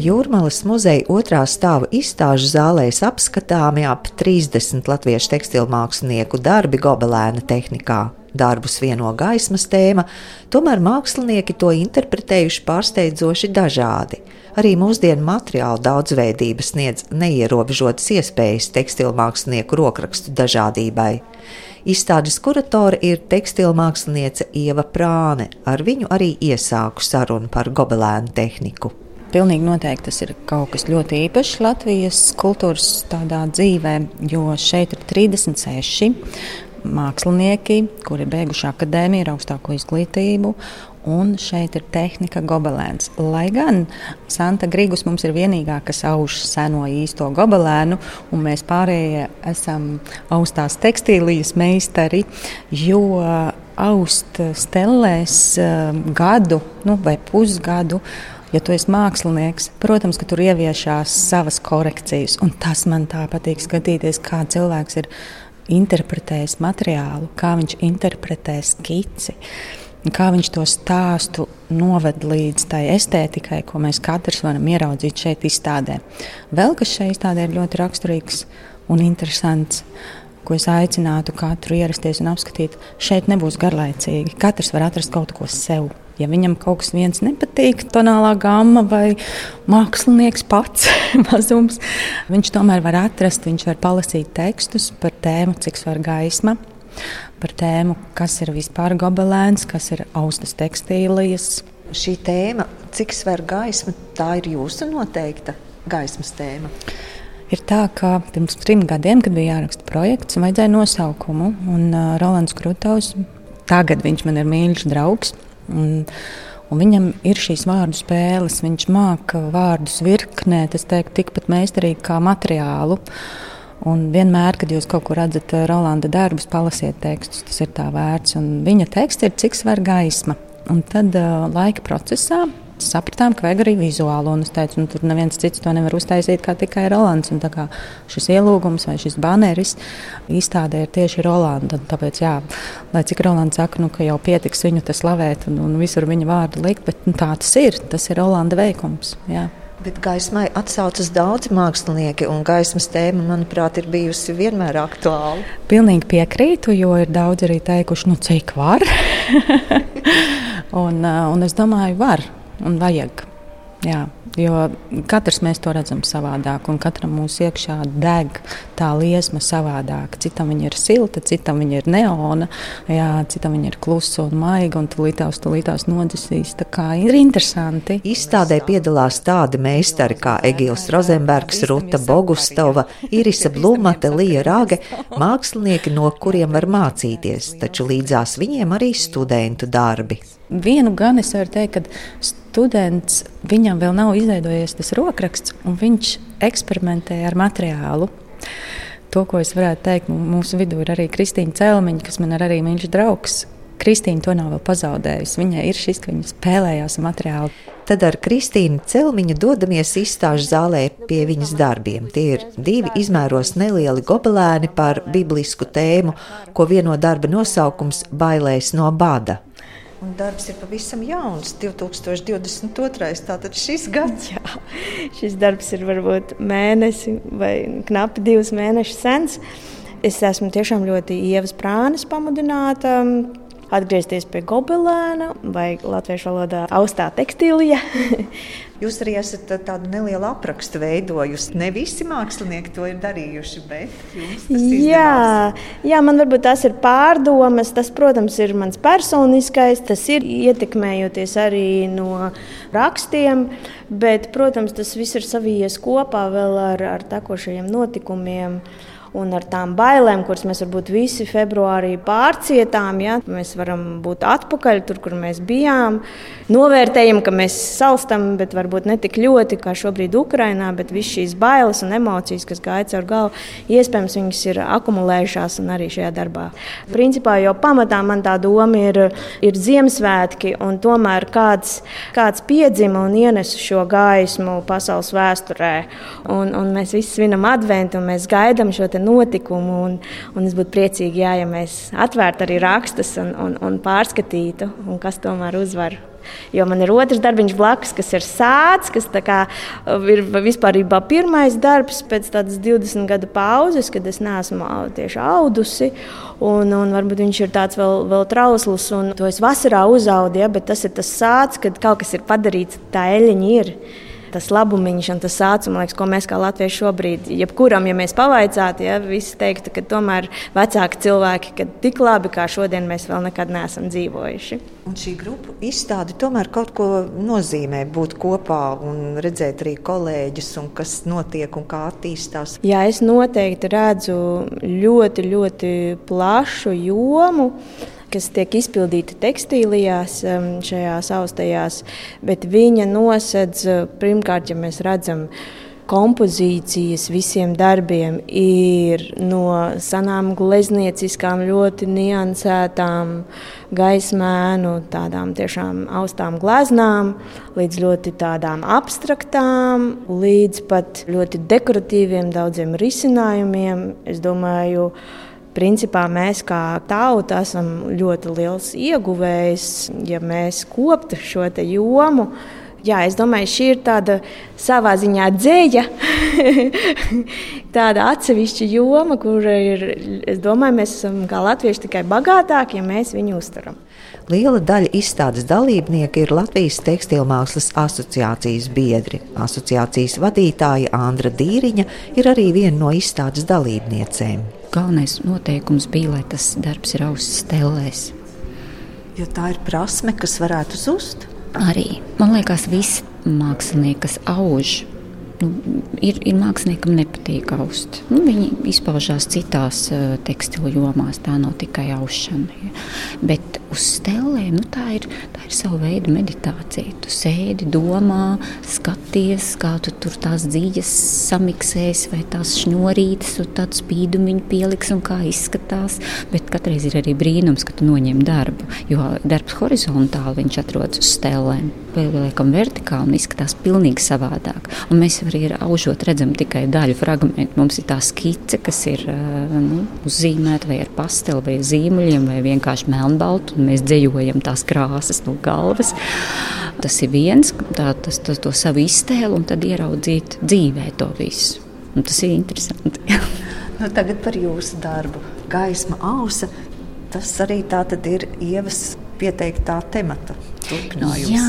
Jūrmālas muzeja otrā stāva izstāžu zālēs apskatāmi ap 30 latviešu tekstilmākslinieku darbi gobelēna tehnikā. Darbus vieno gaismas tēma, tomēr mākslinieki to interpretējuši pārsteidzoši dažādi. Arī mūsdienu materiālu daudzveidība sniedz neierobežotas iespējas tekstilmākslinieku rokrakstu dažādībai. Izstādes kuratore ir tekstilmāksliniece Ieva Prāne. Ar viņu arī iesāku sarunu par gobelēnu tehniku. Pilnīgi noteikti tas ir kaut kas ļoti īpašs Latvijas kultūras dzīvē, jo šeit ir 36 mākslinieki, kuri beiguši akadēmiju ar augstāko izglītību. Un šeit ir tehnika gobelēns. Lai gan Santa Grigus mums ir vienīgā, kas auž seno īsto gobelēnu, un mēs pārējie esam augstās tekstīlijas meistari, jo aust stelēs eh, gadu nu, vai pusgadu Ja tu esi mākslinieks, protams, ka tur ieviešās savas korekcijas. Un tas man tā patīk skatīties, kā cilvēks ir interpretējis materiālu, kā viņš interpretē skici. Kā viņš to stāstu noved līdz tai estētikai, ko mēs katrs varam ieraudzīt šeit, izstādē. Vēl kas šeit izstādē ir ļoti raksturīgs un interesants, ko es aicinātu katru ierasties un apskatīt. Šeit nebūs garlaicīgi. Katrs var atrast kaut ko sev. Ja viņam kaut kas viens nepatīk, tonālā gama vai mākslinieks pats mazums, viņš tomēr var atrast, viņš var palasīt tekstus par tēmu, cik svar gaisma, par tēmu, kas ir vispār gobelēns, kas ir austas tekstīlijas. Šī tēma, cik svar gaisma, tā ir jūsu noteikta gaismas tēma. Ir tā, ka pirms trim gadiem, kad bija jāraksta projekts, vajadzēja nosaukumu. Un uh, Rolands Krūtovs, tagad viņš man ir mīļš draugs, Un, Un viņam ir šīs vārdu spēles, viņš māca vārdus virknēt, es teiktu, tikpat meistarīgi kā materiālu. Un vienmēr, kad jūs kaut kur redzat eh, Rolanda darbus, palasiet tekstus, tas ir tā vērts. Un viņa teksts ir cik svar gaisma. Un tad uh, laika procesā sapratām, ka vajag arī vizuālu. Un es teicu, nu, tur neviens cits to nevar uztaisīt kā tikai Rolands. Un, kā šis ielūgums vai šis baneris izstādē ir tieši Rolanda. Tāpēc, jā, lai cik Rolands saka, nu, ka jau pietiks viņu slavēt un, un visur viņa vārdu likt, bet nu, tā tas ir. Tas ir Rolanda veikums. Jā. Bet gaismai atsaucas daudzi mākslinieki, un gaismas tēma, manuprāt, ir bijusi vienmēr aktuāla. Pilnīgi piekrītu, jo ir daudzi arī teikuši, nu, cik var. un, un es domāju, var un vajag. Jā, jo katrs mēs to redzam savādāk, un katram mūsu iekšā deg tā liesma savādāk. Citam viņa ir silta, citam viņa ir neona, jā, citam viņa ir klusa un maiga, un tulītās, tulītās nodzisīs. Tā kā ir interesanti. Izstādē piedalās tādi meistari kā Egils Rozenbergs, Ruta Bogustova, Irisa Blumate, Lija Rāge, mākslinieki, no kuriem var mācīties, taču līdzās viņiem arī studentu darbi. Vienu gan es varu teikt, ka students viņam vēl nav izveidojies tas rokraksts, un viņš eksperimentē ar materiālu. To, ko es varētu teikt, mūsu vidū ir arī Kristīna Cēlmiņa, kas man ir arī mīļš draugs. Kristīna to nav vēl pazaudējusi. Viņai ir šis, ka viņa spēlējās ar materiālu. Tad ar Kristīnu Celmiņu dodamies izstāžu zālē pie viņas darbiem. Tie ir divi izmēros nelieli gobelēni par biblisku tēmu, ko vieno darba nosaukums - Bailēs no bada. Un darbs ir pavisam jauns, 2022. Tātad šis gads. Jā, šis darbs ir varbūt mēnesi vai knapi divus mēnešus sens. Es esmu tiešām ļoti ievas prānes pamudināta atgriezties pie gobelēna vai latviešu valodā austā tekstīlija. Jūs arī esat tādu nelielu aprakstu veidojusi. Ne visi mākslinieki to ir darījuši, bet. Jā, jā, man varbūt tas ir pārdomas. Tas, protams, ir mans personiskais. Tas ir ietekmējoties arī no rakstiem. Bet, protams, tas viss ir savijies kopā vēl ar, ar tekošajiem notikumiem un ar tām bailēm, kuras mēs varbūt visi februārī pārcietām. Ja? Mēs varam būt atpakaļ tur, kur mēs bijām. Novērtējam, ka mēs salstam, bet varbūt ne tik ļoti kā šobrīd Ukrajinā, bet visas šīs bailes un emocijas, kas gāja caur galvu, iespējams, viņas ir akumulējušās un arī šajā darbā. Principā jau pamatā man tā doma ir, ir Ziemassvētki, un tomēr kāds, kāds piedzima un ienesa šo gaismu pasaules vēsturē. Un, un mēs visi svinam adventu, un mēs gaidām šo notikumu. Un, un es būtu priecīgi, jā, ja mēs atvērtu arī rakstus un, un, un pārskatītu, un kas tomēr uzvar. Jo man ir otrs darbiņš blakus, kas ir sāds, kas kā, ir vispār pirmais darbs pēc tādas 20 gadu pauzes, kad es neesmu tieši audusi. Un, un varbūt viņš ir tāds vēl, vēl trausls, un to es vasarā uzaugu, ja, bet tas ir tas sāds, kad kaut kas ir padarīts, tā eļļiņa ir tas labumiņš un tas sācums, liekas, ko mēs kā latvieši šobrīd, jebkuram, ja mēs pavaicātu, ja visi teiktu, ka tomēr vecāki cilvēki, ka tik labi kā šodien mēs vēl nekad neesam dzīvojuši. Un šī grupu izstāde tomēr kaut ko nozīmē būt kopā un redzēt arī kolēģus un kas notiek un kā attīstās. Jā, es noteikti redzu ļoti, ļoti plašu jomu kas tiek izpildīta tekstīlijās, šajās austajās, bet viņa nosedz uh, pirmkārt, ja mēs redzam, kompozīcijas visiem darbiem ir no senām gleznieciskām, ļoti niansētām, gaismēnu, tādām tiešām austām gleznām, līdz ļoti tādām abstraktām, līdz pat ļoti dekoratīviem daudziem risinājumiem. Es domāju, Principā mēs kā tauta esam ļoti liels ieguvējs, ja mēs koptu šo jomu. Jā, es domāju, šī ir tāda savā ziņā dzēja, tāda atsevišķa joma, kur ir, es domāju, mēs esam kā latvieši tikai bagātāki, ja mēs viņu uztveram. Liela daļa izstādes dalībnieku ir Latvijas tekstilmākslas asociācijas biedri. Asociācijas vadītāja Andra Dīriņa ir arī viena no izstādes dalībniecēm galvenais noteikums bija, lai tas darbs ir ausis stelēs. Jo tā ir prasme, kas varētu zust. Arī man liekas, visi mākslinieki, kas auž, nu, ir, ir māksliniekam nepatīk aust. Nu, viņi izpaužās citās uh, tekstilu jomās, tā nav tikai aušana. Ja. Bet uz stelēm nu, tā, ir, tā ir sava veida meditācija. Tu sēdi, domā, skaties, kā tu tur tās dzīves samiksēs, vai tās šņurītes, un tādu spīdumiņu pieliks un kā izskatās. Bet katreiz ir arī brīnums, ka tu noņem darbu, jo darbs horizontāli viņš atrodas uz stelēm. Pieliekam vertikāli un izskatās pilnīgi savādāk. Un mēs arī aužot redzam tikai daļu fragmentu. Mums ir tā skice, kas ir nu, uzzīmēta vai ar pasteli, vai zīmuļiem, vai vienkārši melnbaltu, un mēs dzējojam tās krāsas no galvas. Tas ir viens, tā, tas, tas, to savu iztēlu, un tad ieraudzīt dzīvē to visu. Un tas ir interesanti. nu, tagad par jūsu darbu. Gaisma, ausa, tas arī ir ievas pieteiktā temata. Jā,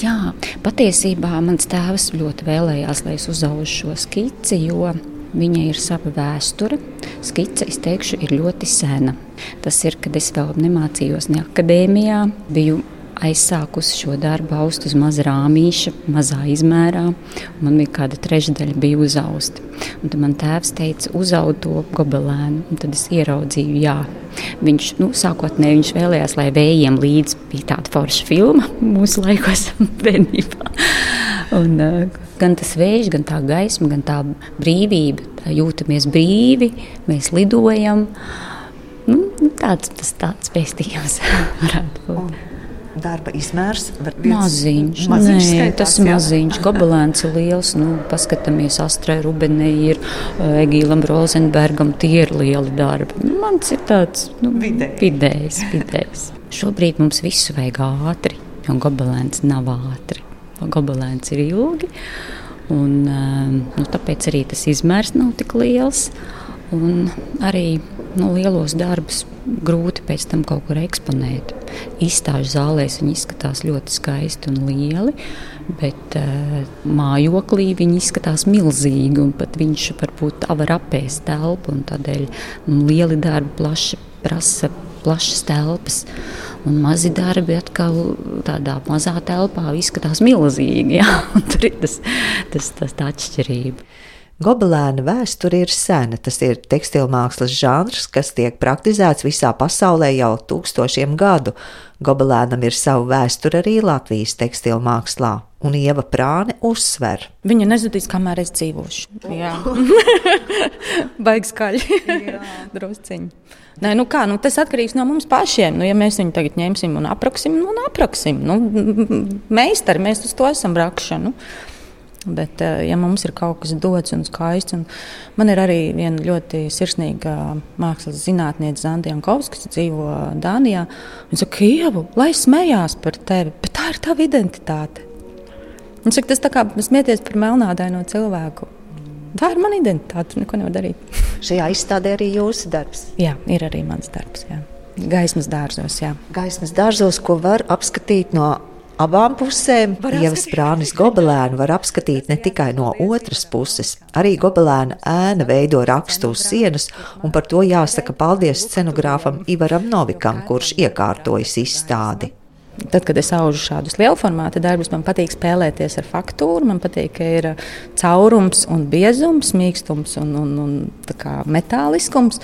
jā, patiesībā mans tēvs ļoti vēlējās, lai es uzaugu šo skici, jo viņa ir sava vēsture. Skice, es teikšu, ir ļoti sena. Tas ir, kad es vēl nemācījos ne akadēmijā, biju aizsākusi šo darbu aust uz maza rāmīša, mazā izmērā. Man bija kāda trešdaļa bija uzausta. Un tad man tēvs teica, uzaud to gobelēnu. Un tad es ieraudzīju, jā. Viņš, nu, sākotnēji viņš vēlējās, lai vējiem līdz bija tāda forša filma mūsu laikos bērnībā. Un, uh, gan tas vējš, gan tā gaisma, gan tā brīvība, tā jūtamies brīvi, mēs lidojam. Nu, tāds tas tāds vēstījums varētu būt darba izmērs? Maziņš, maziņš Nē, skaitās, tas ir maziņš. Gobelēns ir liels. Nu, paskatāmies, Astrai Rubenei ir uh, Egīlam Rozenbergam, tie ir lieli darbi. Nu, mans ir tāds nu, Vidēji. vidējs, vidējs. Šobrīd mums visu vajag ātri, jo gobelēns nav ātri. Gobelēns ir ilgi, un uh, nu, tāpēc arī tas izmērs nav tik liels. Un arī nu, lielos darbus grūti pēc tam kaut kur eksponēt. Izstāžu zālēs viņi izskatās ļoti skaisti un lieli, bet uh, mājoklī viņi izskatās milzīgi. Pat viņš varbūt var apēst telpu, un tādēļ nu, lieli darbi plaši prasa plašas telpas. Un mazi darbi atkal tādā mazā telpā izskatās milzīgi. Jā, tur ir tas, tas, tas tā atšķirība. Gobelēna vēsture ir sena. Tas ir tekstilmākslas žanrs, kas tiek praktizēts visā pasaulē jau tūkstošiem gadu. Gobelēnam ir sava vēsture arī Latvijas tekstilmākslā, un Ieva Prāne uzsver. Viņa nezudīs, kamēr es dzīvošu. Jā, baigs skaļi. Drusciņi. Nē, nu kā, nu tas atkarīgs no mums pašiem. Nu, ja mēs viņu tagad ņemsim un apraksim, nu, un apraksim. Nu, meistari, mēs uz to esam rakšanu. Nu. Bet, eh, ja mums ir kaut kas dots un skaists, un man ir arī viena ļoti sirsnīga mākslas zinātniece, Zandija Kovs, kas dzīvo Dānijā. Viņa saka, Ievu, lai smējās par tevi, bet tā ir tava identitāte. Un saka, tas tā kā smieties par melnādaino cilvēku. Tā ir mana identitāte, neko nevar darīt. Šajā izstādē arī jūsu darbs. Jā, ir arī mans darbs. Jā. Gaismas dārzos, jā. Gaismas dārzos, ko var apskatīt no abām pusēm. Ievas prānis gobelēnu var apskatīt ne tikai no otras puses. Arī gobelēna ēna veido rakstu uz sienas, un par to jāsaka paldies scenogrāfam Ivaram Novikam, kurš iekārtojas izstādi. Tad, kad es augu šādus lielformāta darbus, man patīk spēlēties ar faktūru. Man patīk, ka ir caurums un biezums, mīkstums un, un, un metāliskums.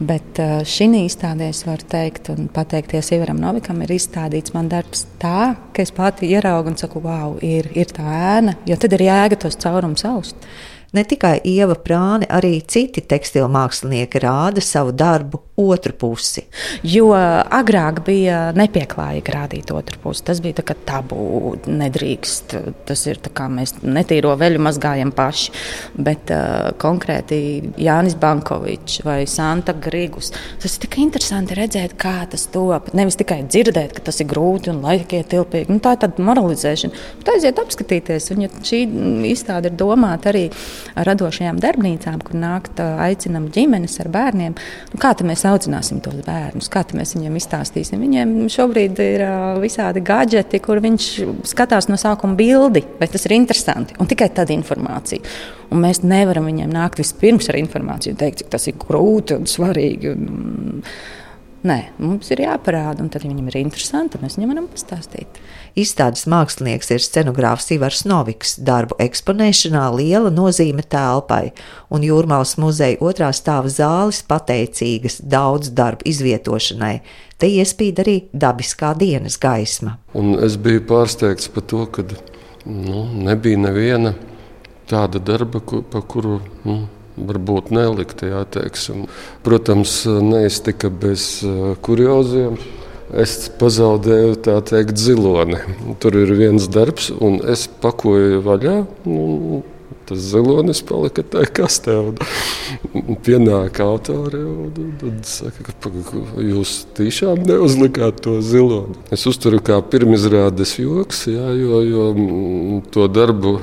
Bet šī izstādē es varu teikt, un pateikties Ivaram Novikam, ir izstādīts man darbs tā, ka es pati ieraugu un saku, wow, ir, ir tā ēna, jo tad ir jēga tos caurumus aust. Ne tikai Ieva Prāne, arī citi tekstilu mākslinieki rāda savu darbu otru pusi. Jo agrāk bija nepieklājīgi rādīt otru pusi. Tas bija tā tabū, nedrīkst. Tas ir kā mēs netīro veļu mazgājam paši. Bet uh, konkrēti Jānis Bankovičs vai Santa Grigus. Tas ir tik interesanti redzēt, kā tas top. Nevis tikai dzirdēt, ka tas ir grūti un laikietilpīgi. Nu, tā ir tāda moralizēšana. Bet aiziet apskatīties. Un, ja šī izstāde ir domāta arī radošajām darbnīcām, kur nākt aicinām ģimenes ar bērniem. Nu, kā mēs audzināsim tos bērnus, kā mēs viņiem izstāstīsim? Viņiem šobrīd ir visādi gadgeti, kur viņš skatās no sākuma bildi, vai tas ir interesanti, un tikai tad informācija. Un mēs nevaram viņiem nākt vispirms ar informāciju teikt, cik tas ir grūti un svarīgi. Un, Nē, mums ir jāparāda, un tad, ja viņam ir interesanti, mēs viņam varam pastāstīt. Izstādes mākslinieks ir scenogrāfs Ivars Noviks. Darbu eksponēšanā liela nozīme telpai, un Jūrmālas muzeja otrā stāva zāles pateicīgas daudz darbu izvietošanai. Te iespīd arī dabiskā dienas gaisma. Un es biju pārsteigts par to, ka nu, nebija neviena tāda darba, ku, pa kuru. Nu, varbūt nelikta. Jā, teiksim. Protams, neiztika bez uh, kurioziem. Es pazaudēju tā teikt ziloni. Tur ir viens darbs, un es pakoju vaļā. Nu, tas zilonis palika tajā kastē. Un pienāk autori un, un, un saka, ka jūs tiešām neuzlikāt to ziloni. Es uzturu kā pirmizrādes joks, jā, jo, jo to darbu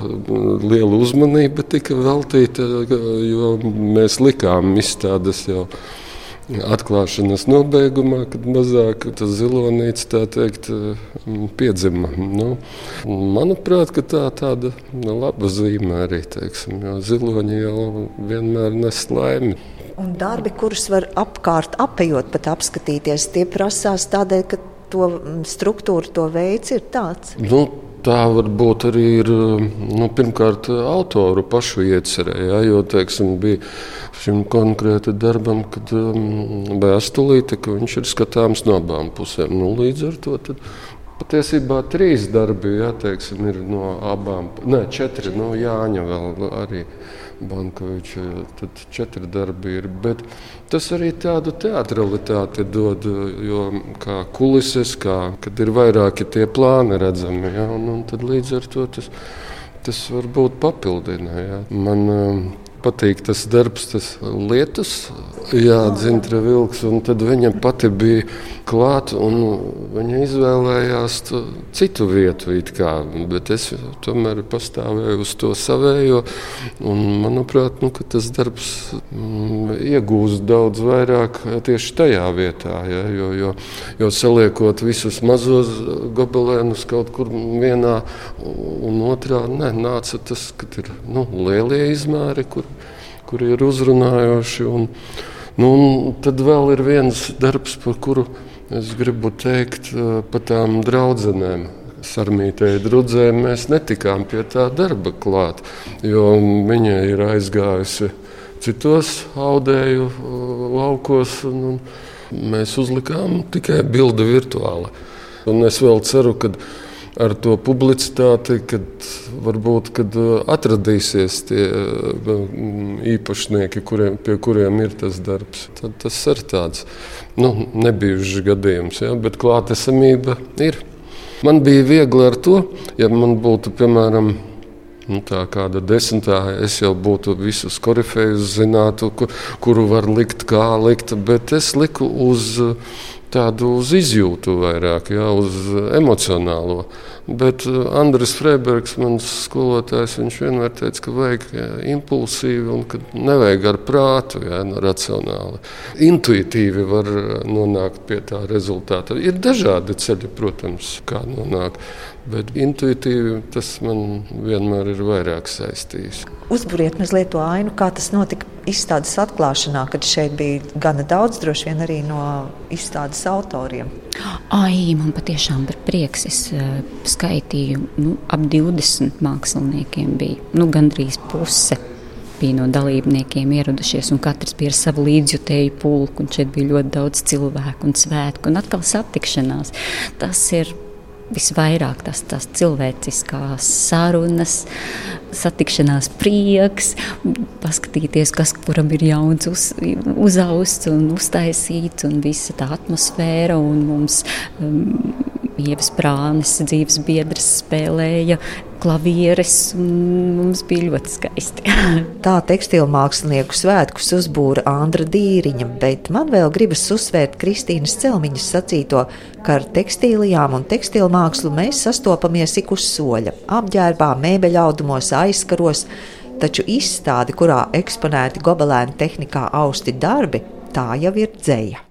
liela uzmanība tika veltīta, jo mēs likām izstādes jau atklāšanas nobeigumā, kad mazāk tas zilonīts tā teikt piedzima. Nu, manuprāt, tā tāda laba zīme arī, teiksim, jo ziloņi jau vienmēr nes laimi. Un darbi, kurus var apkārt apējot, pat apskatīties, tie prasās tādēļ, ka to struktūru, to veids ir tāds. Nu, tā varbūt arī ir nu, pirmkārt autoru pašu iecerē. Ja, jo teiksim, bija šim konkrētam darbam, kad um, vēstulīte, ka viņš ir skatāms no abām pusēm. Nu, līdz ar to tad, patiesībā trīs darbi ja, teiksim, ir no abām, ne četri no Jāņa vēl arī. Bankoviča. Tad četri darbi ir. Bet tas arī tādu teatralitāti dod, jo kā kulises, kā, kad ir vairāki tie plāni redzami. Ja, un, un tad līdz ar to tas, tas varbūt papildina. Ja. Man um, patīk tas darbs, tas lietus, jā, dzintra vilks, tad viņa pati bija klāt, un viņa izvēlējās citu vietu, kā, bet es tomēr pastāvēju uz to savējo, un manuprāt, nu, tas darbs mm, iegūst daudz vairāk tieši tajā vietā, ja, jo, jo, jo saliekot visus mazos gobelēnus kaut kur vienā un otrā, ne, nāca tas, ka ir nu, lielie izmēri, kur kur ir uzrunājoši. Un, nu, un tad vēl ir viens darbs, par kuru es gribu teikt eh, par tām draudzenēm. Sarmītēji drudzē mēs netikām pie tā darba klāt, jo viņa ir aizgājusi citos audēju eh, laukos, un, un mēs uzlikām tikai bildi virtuāli. Un es vēl ceru, ka ar to publicitāti, kad varbūt kad uh, atradīsies tie uh, īpašnieki, kuriem, pie kuriem ir tas darbs. Tad tas ir tāds nu, nebijušs gadījums, ja, bet klātesamība ir. Man bija viegli ar to, ja man būtu, piemēram, Nu, tā kāda desmitā, es jau būtu visus korifejus zinātu, kur, kuru var likt, kā likt, bet es liku uz tādu uz izjūtu vairāk, jā, uz emocionālo. Bet uh, Andris Freibergs, mans skolotājs, viņš vienmēr teica, ka vajag jā, impulsīvi un ka nevajag ar prātu, jā, racionāli. Intuitīvi var nonākt pie tā rezultāta. Ir dažādi ceļi, protams, kā nonākt. Bet intuitīvi tas man vienmēr ir vairāk saistījis. Uzburiet mazliet to ainu, kā tas notika izstādes atklāšanā, kad šeit bija gana daudz, droši vien arī no izstādes autoriem. Ai, man patiešām bija prieks. Es uh, skaitīju, nu, ap 20 māksliniekiem bija nu, gandrīz puse bija no dalībniekiem ieradušies, un katrs bija ar savu līdzjutēju pulku. Šeit bija ļoti daudz cilvēku un svētku, un atkal satikšanās. Tas ir visvairāk tas, tas cilvēciskās sarunas, satikšanās prieks, paskatīties, kas kuram ir jauns uz, uzausts un uztaisīts, un visa tā atmosfēra. Un mums um, Ievas Prānes dzīves biedrs spēlēja klavieres, un mums bija ļoti skaisti. Tā tekstilu mākslinieku svētkus uzbūra Andra Dīriņa, bet man vēl gribas uzsvērt Kristīnas Celmiņas sacīto, ka ar tekstīlijām un tekstilu mākslu mēs sastopamies ik uz soļa - apģērbā, mēbeļaudumos, aizkaros, taču izstāde, kurā eksponēti gobelēna tehnikā austi darbi, tā jau ir dzēja.